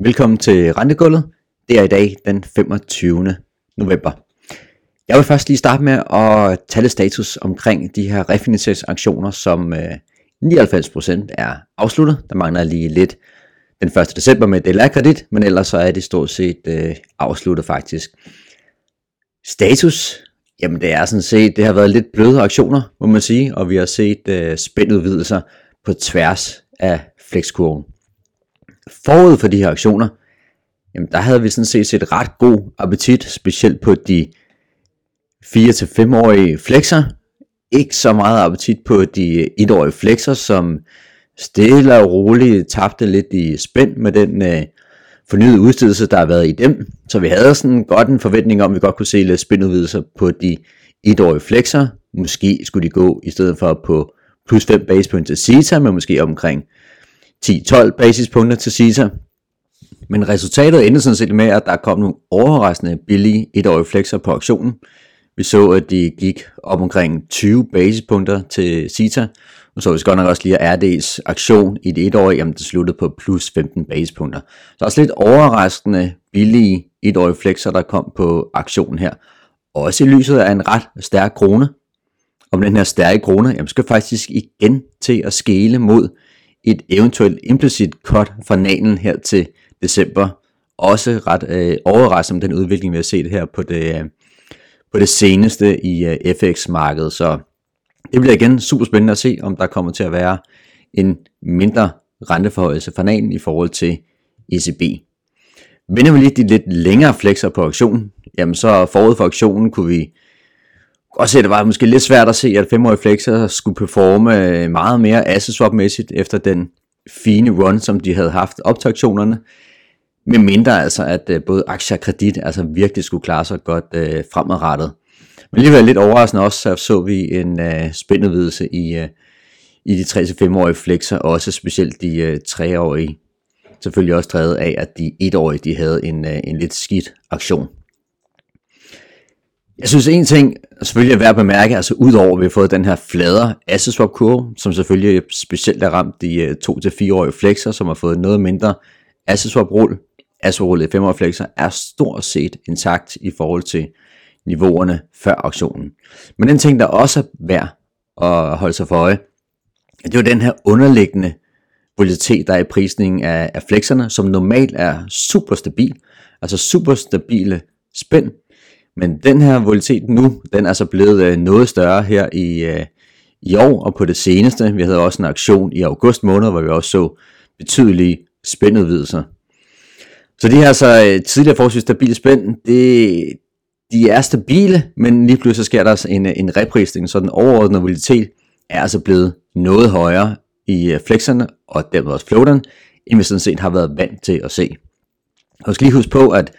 Velkommen til Rentegulvet. Det er i dag den 25. november. Jeg vil først lige starte med at tale status omkring de her refinansieringsaktioner, som øh, 99% er afsluttet. Der mangler lige lidt den 1. december med DLR-kredit, men ellers så er det stort set øh, afsluttet faktisk. Status, jamen det er sådan set, det har været lidt bløde aktioner, må man sige, og vi har set øh, spændudvidelser på tværs af flexkurven forud for de her aktioner, jamen der havde vi sådan set set ret god appetit, specielt på de 4-5-årige flexer. Ikke så meget appetit på de 1-årige flexer, som stille og roligt tabte lidt i spænd med den øh, fornyede udstedelse, der har været i dem. Så vi havde sådan godt en forventning om, at vi godt kunne se lidt spændudvidelser på de 1-årige flexer. Måske skulle de gå i stedet for på plus 5 base point til CETA, men måske omkring 10-12 basispunkter til CISA. Men resultatet endte sådan set med, at der kom nogle overraskende billige etårige flexer på auktionen. Vi så, at de gik op omkring 20 basispunkter til CITA, og så vi godt nok også lige at RD's aktion i det etårige, jamen det sluttede på plus 15 basispunkter. Så også lidt overraskende billige etårige flexer, der kom på aktionen her. Også i lyset af en ret stærk krone. Om den her stærke krone, jamen skal faktisk igen til at skele mod et eventuelt implicit cut fra nalen her til december. Også ret øh, overraskende om den udvikling, vi har set her på det, øh, på det seneste i øh, FX-markedet. Så det bliver igen super spændende at se, om der kommer til at være en mindre renteforhøjelse fra nalen i forhold til ECB. Vender vi lige de lidt længere flexer på auktionen, jamen så forud for auktionen kunne vi også se, at det var måske lidt svært at se, at 5-årige flexer skulle performe øh, meget mere asset swap-mæssigt efter den fine run, som de havde haft op til aktionerne. Med mindre altså, at øh, både aktier og kredit altså virkelig skulle klare sig godt øh, fremadrettet. Men alligevel lidt overraskende også, så så vi en øh, spændudvidelse i, øh, i de 3-5-årige flexer, også specielt de øh, 3-årige. Selvfølgelig også drevet af, at de 1-årige de havde en, øh, en lidt skidt aktion. Jeg synes en ting selvfølgelig er værd at bemærke, altså udover at vi har fået den her fladere asset swap kurve, som selvfølgelig specielt er ramt de øh, 2-4-årige flexer, som har fået noget mindre asset swap rull. Asset i 5-årige flexer er stort set intakt i forhold til niveauerne før auktionen. Men den ting, der også er værd at holde sig for øje, det er jo den her underliggende volatilitet, der er i prisningen af, af flexerne, som normalt er super stabil, altså super stabile spænd, men den her volatilitet nu, den er så blevet øh, noget større her i, øh, i år og på det seneste. Vi havde også en aktion i august måned, hvor vi også så betydelige spændudvidelser. Så de her så øh, tidligere forholdsvis stabile spænd, det, de er stabile, men lige pludselig sker der altså en, en reprisning, så den overordnede volatilitet er altså blevet noget højere i øh, flexerne og dermed også floateren, end vi sådan set har været vant til at se. Og skal lige huske på, at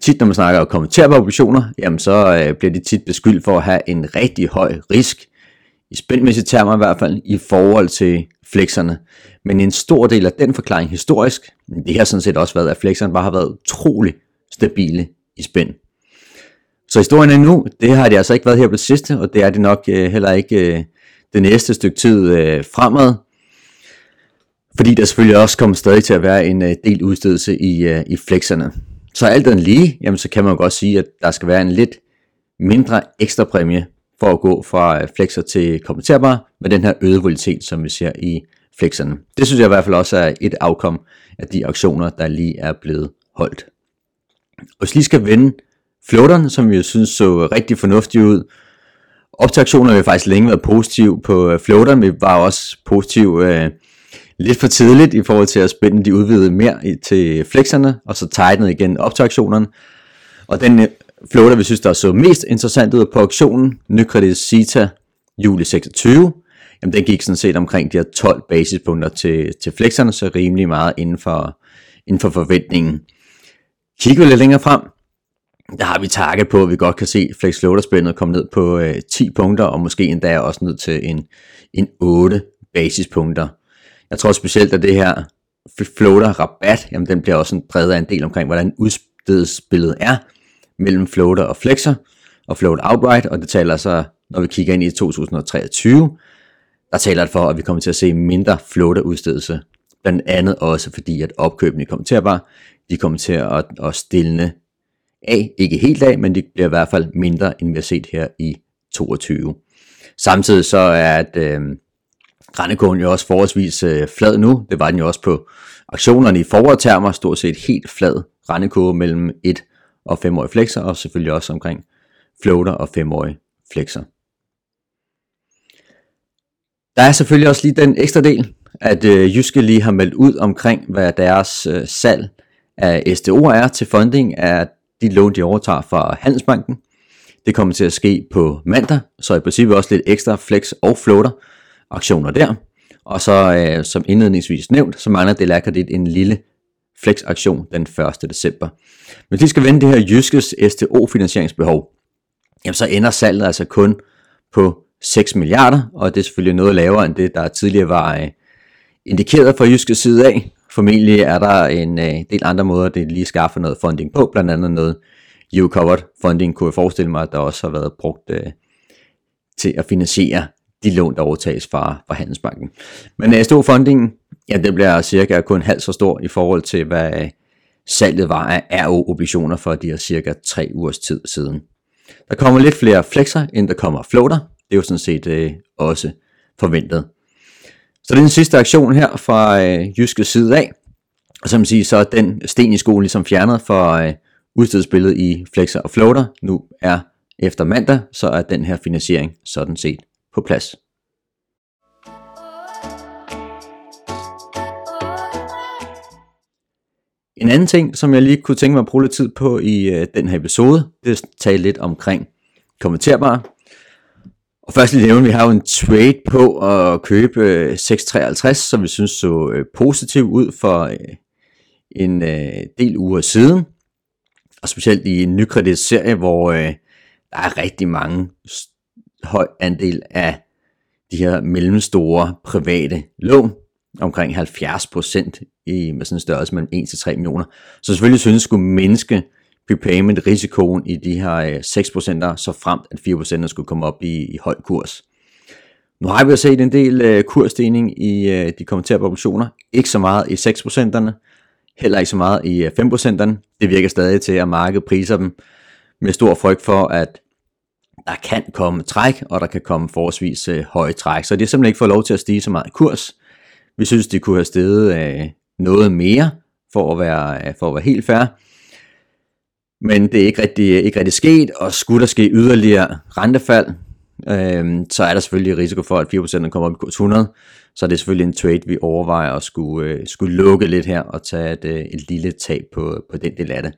tit når man snakker om kommenterbare obligationer, jamen så øh, bliver de tit beskyldt for at have en rigtig høj risk, i spændmæssige termer i hvert fald, i forhold til flexerne. Men en stor del af den forklaring historisk, det har sådan set også været, at flexerne bare har været utrolig stabile i spænd. Så historien er nu, det har det altså ikke været her på det sidste, og det er det nok øh, heller ikke øh, det næste stykke tid øh, fremad. Fordi der selvfølgelig også kommer stadig til at være en øh, del udstedelse i, øh, i flexerne. Så alt den lige, jamen så kan man jo godt sige, at der skal være en lidt mindre ekstra præmie for at gå fra øh, flexer til kommenterbar med den her øgede volatilitet, som vi ser i flexerne. Det synes jeg i hvert fald også er et afkom af de aktioner, der lige er blevet holdt. Og hvis lige skal vende floateren, som vi jo synes så rigtig fornuftigt ud, op til aktioner har vi faktisk længe været positiv på øh, floateren. Vi var også positiv øh, lidt for tidligt i forhold til at spænde de udvidede mere til flexerne, og så tightenede igen op til auktionerne. Og den flow, floater, vi synes, der så mest interessant ud på auktionen, Nykredit Cita juli 26, jamen den gik sådan set omkring de her 12 basispunkter til, til flexerne, så rimelig meget inden for, inden for forventningen. Kigger vi lidt længere frem, der har vi target på, at vi godt kan se flex floater spændet komme ned på øh, 10 punkter, og måske endda også ned til en, en 8 basispunkter. Jeg tror specielt, at det her floater rabat, jamen den bliver også præget af en del omkring, hvordan udstedsbilledet er mellem floater og flexer, og float outright, og det taler så, når vi kigger ind i 2023, der taler det for, at vi kommer til at se mindre floater udstedelse Blandt andet også fordi, at opkøbene kommer til at bare, de kommer til at, at stille af, ikke helt af, men det bliver i hvert fald mindre, end vi har set her i 22. Samtidig så er at øh, Grandekogen jo også forholdsvis øh, flad nu. Det var den jo også på aktionerne i forward-termer, stort set helt flad rendekurve mellem 1 og 5-årige flexer, og selvfølgelig også omkring floater og 5-årige flexer. Der er selvfølgelig også lige den ekstra del, at øh, Jyske lige har meldt ud omkring, hvad deres øh, salg af SDO'er er til funding af de lån, de overtager fra Handelsbanken. Det kommer til at ske på mandag, så i princippet også lidt ekstra flex og floater aktioner der. Og så øh, som indledningsvis nævnt, så mangler Delakredit en lille flex-aktion den 1. december. Hvis de skal vende det her Jyskes STO-finansieringsbehov, jamen så ender salget altså kun på 6 milliarder, og det er selvfølgelig noget lavere end det, der tidligere var øh, indikeret fra Jyskes side af. Formentlig er der en øh, del andre måder, det lige skaffe noget funding på, blandt andet noget U-covered funding, kunne jeg forestille mig, der også har været brugt øh, til at finansiere de lån, der overtages fra, fra Handelsbanken. Men SDO-fundingen, ja, det bliver cirka kun halvt så stor i forhold til, hvad salget var af RO-obligationer for de her cirka 3 ugers tid siden. Der kommer lidt flere flexer, end der kommer floater. Det er jo sådan set øh, også forventet. Så det er den sidste aktion her fra øh, Jyske side af. Og som siger, så er den sten i skolen ligesom fjernet for øh, udstedsbilledet i flexer og floater. Nu er efter mandag, så er den her finansiering sådan set på plads. En anden ting, som jeg lige kunne tænke mig at bruge lidt tid på i øh, den her episode, det er at tale lidt omkring kommenterbare. Og først lige nævne, vi har jo en trade på at købe øh, 653, som vi synes så øh, positiv ud for øh, en øh, del uger siden. Og specielt i en nykreditserie, hvor øh, der er rigtig mange høj andel af de her mellemstore private lån, omkring 70% i, med sådan en størrelse mellem 1 til 3 millioner. Så selvfølgelig synes skulle mindske prepayment-risikoen i de her øh, 6 procenter, så fremt at 4 procenter skulle komme op i, i høj kurs. Nu har vi set en del uh, kursstigning i uh, de kommenterede obligationer. Ikke så meget i 6%'erne, heller ikke så meget i 5%'erne. Det virker stadig til, at markedet priser dem med stor frygt for, at der kan komme træk, og der kan komme forholdsvis øh, høje træk. Så det er simpelthen ikke fået lov til at stige så meget i kurs. Vi synes, det kunne have steget øh, noget mere, for at være, øh, for at være helt fair. Men det er ikke rigtig, øh, ikke rigtig sket, og skulle der ske yderligere rentefald, øh, så er der selvfølgelig risiko for, at 4% kommer op i kurs 100. Så det er selvfølgelig en trade, vi overvejer at skulle, øh, skulle lukke lidt her og tage et, øh, et lille tab på, på den del af det.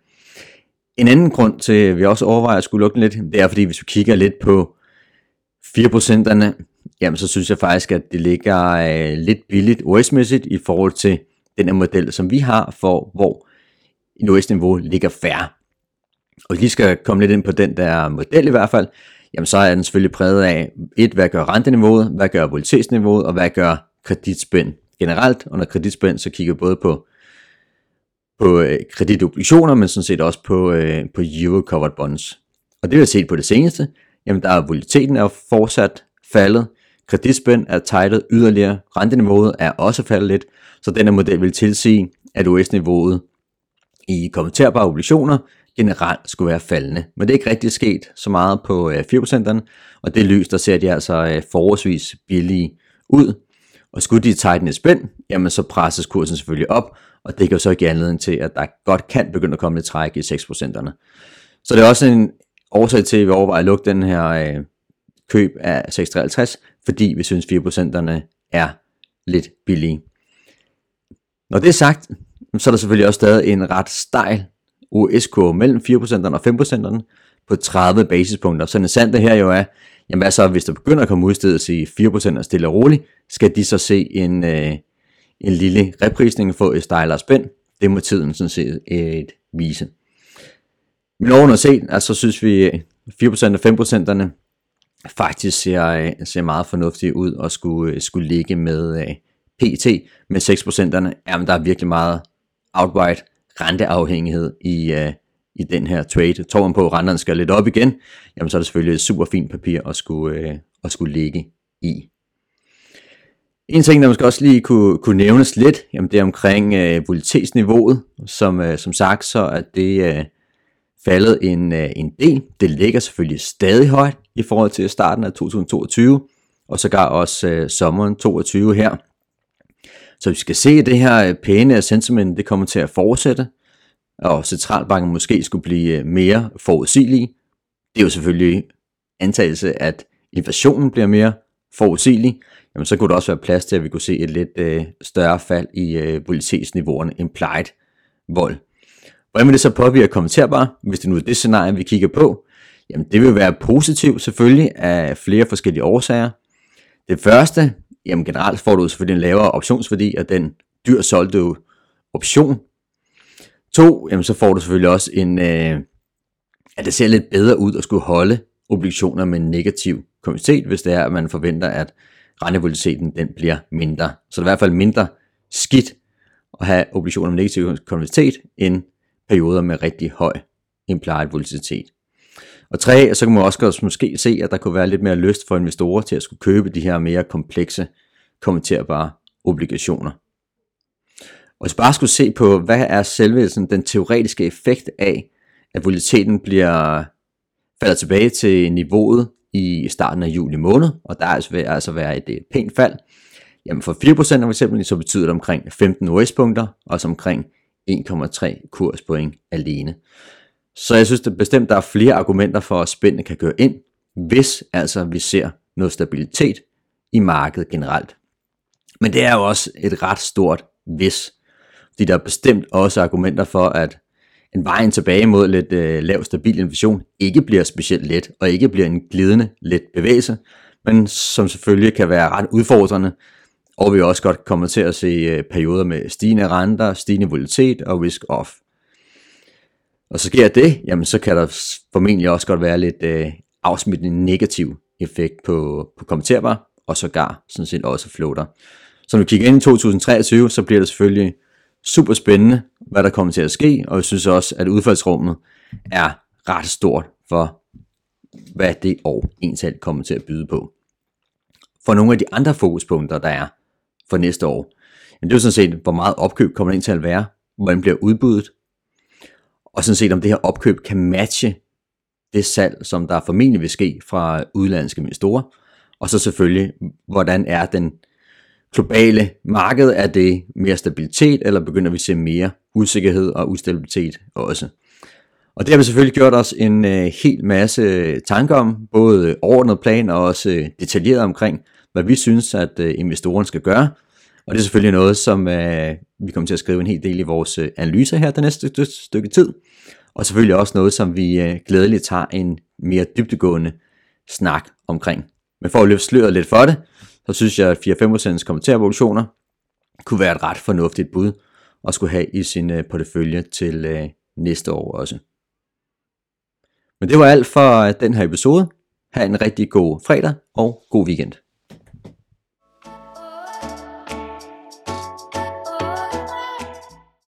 En anden grund til, at vi også overvejer at skulle lukke lidt, det er fordi, hvis vi kigger lidt på 4%'erne, jamen så synes jeg faktisk, at det ligger øh, lidt billigt OS-mæssigt i forhold til den her model, som vi har for, hvor en OS-niveau ligger færre. Og lige skal komme lidt ind på den der model i hvert fald, jamen så er den selvfølgelig præget af, et, hvad gør renteniveauet, hvad gør volatilitetsniveauet, og hvad gør kreditspænd generelt. Og når kreditspænd, så kigger vi både på, på øh, kreditobligationer, men sådan set også på, øh, på euro-covered bonds. Og det vi har set på det seneste, jamen der er volatiliteten er fortsat faldet, kreditspænd er tightet yderligere, renteniveauet er også faldet lidt, så denne model vil tilsige, at US-niveauet i kommenterbare obligationer generelt skulle være faldende. Men det er ikke rigtig sket så meget på øh, 4%'erne, og det lys, der ser de altså øh, forholdsvis billige ud. Og skulle de tegne et spænd, jamen så presses kursen selvfølgelig op, og det kan jo så give anledning til, at der godt kan begynde at komme lidt træk i 6%'erne. Så det er også en årsag til, at vi overvejer at lukke den her øh, køb af 653, fordi vi synes 4%'erne er lidt billige. Når det er sagt, så er der selvfølgelig også stadig en ret stejl USK mellem 4% og 5% på 30 basispunkter. Så det det her jo er, jamen hvad så, hvis der begynder at komme udstedelse i 4% og stille og roligt, skal de så se en, øh, en lille reprisning få et stejlere spænd? Det må tiden sådan set et vise. Men overordnet set, altså synes vi 4% og 5%'erne faktisk ser, øh, ser meget fornuftige ud og skulle, øh, skulle ligge med PT med 6%'erne. Jamen der er virkelig meget outright renteafhængighed i, uh, i den her trade. Tror man på, at renterne skal lidt op igen, jamen så er det selvfølgelig et super fint papir at skulle, uh, at skulle ligge i. En ting, der måske også lige kunne, kunne nævnes lidt, jamen det er omkring øh, volatilitetsniveauet, som, øh, som sagt, så er det øh, faldet en, øh, en del. Det ligger selvfølgelig stadig højt i forhold til starten af 2022, og sågar også øh, sommeren 2022 her. Så vi skal se, at det her øh, pæne sentiment, det kommer til at fortsætte, og centralbanken måske skulle blive øh, mere forudsigelige. Det er jo selvfølgelig antagelse, at inflationen bliver mere forudsigelig, jamen så kunne der også være plads til, at vi kunne se et lidt øh, større fald i øh, volatilitetsniveauerne, implied vold. Hvordan vil det så påvirke kommenterbare, hvis det nu er det scenarie, vi kigger på? Jamen det vil være positivt selvfølgelig af flere forskellige årsager. Det første, jamen generelt får du selvfølgelig en lavere optionsværdi af den dyr solgte option. To, jamen så får du selvfølgelig også en, øh, at det ser lidt bedre ud at skulle holde obligationer med negativ konventitet, hvis det er, at man forventer, at rentevolatiliteten den bliver mindre. Så det er i hvert fald mindre skidt at have obligationer med negativ konventitet, end perioder med rigtig høj implied volatilitet. Og tre, så kan man også måske se, at der kunne være lidt mere lyst for investorer til at skulle købe de her mere komplekse, kommenterbare obligationer. Og hvis bare skulle se på, hvad er selve sådan, den teoretiske effekt af, at volatiliteten bliver falder tilbage til niveauet i starten af juli måned, og der altså, vil altså være et, et pænt fald. Jamen for 4% for eksempel, så betyder det omkring 15 US-punkter, og så omkring 1,3 kurspoint alene. Så jeg synes det bestemt, der er flere argumenter for, at spændene kan køre ind, hvis altså vi ser noget stabilitet i markedet generelt. Men det er jo også et ret stort hvis, fordi der er bestemt også argumenter for, at en vejen tilbage mod lidt øh, lav stabil inflation ikke bliver specielt let, og ikke bliver en glidende let bevægelse, men som selvfølgelig kan være ret udfordrende, og vi også godt kommer til at se øh, perioder med stigende renter, stigende volatilitet og risk off. Og så sker det, jamen så kan der formentlig også godt være lidt øh, afsmittende negativ effekt på, på kommenterbar, og sågar sådan set også floater. Så når vi kigger ind i 2023, så bliver det selvfølgelig super spændende, hvad der kommer til at ske, og jeg synes også, at udfaldsrummet er ret stort for, hvad det år ensalt kommer til at byde på. For nogle af de andre fokuspunkter, der er for næste år, det er jo sådan set, hvor meget opkøb kommer ind til at være, hvordan bliver udbuddet, og sådan set om det her opkøb kan matche det salg, som der formentlig vil ske fra udlandske investorer, og så selvfølgelig, hvordan er den globale marked? Er det mere stabilitet, eller begynder vi at se mere usikkerhed og ustabilitet også? Og det har vi selvfølgelig gjort os en øh, hel masse øh, tanker om, både overordnet plan og også øh, detaljeret omkring, hvad vi synes, at øh, investoren skal gøre. Og det er selvfølgelig noget, som øh, vi kommer til at skrive en hel del i vores øh, analyser her det næste stykke, stykke tid. Og selvfølgelig også noget, som vi øh, glædeligt tager en mere dybtegående snak omkring. Men for at løfte sløret lidt for det, så synes jeg, at 4-5% kommentarproduktioner kunne være et ret fornuftigt bud at skulle have i sin øh, portefølje til øh, næste år også. Men det var alt for øh, den her episode. Ha' en rigtig god fredag og god weekend.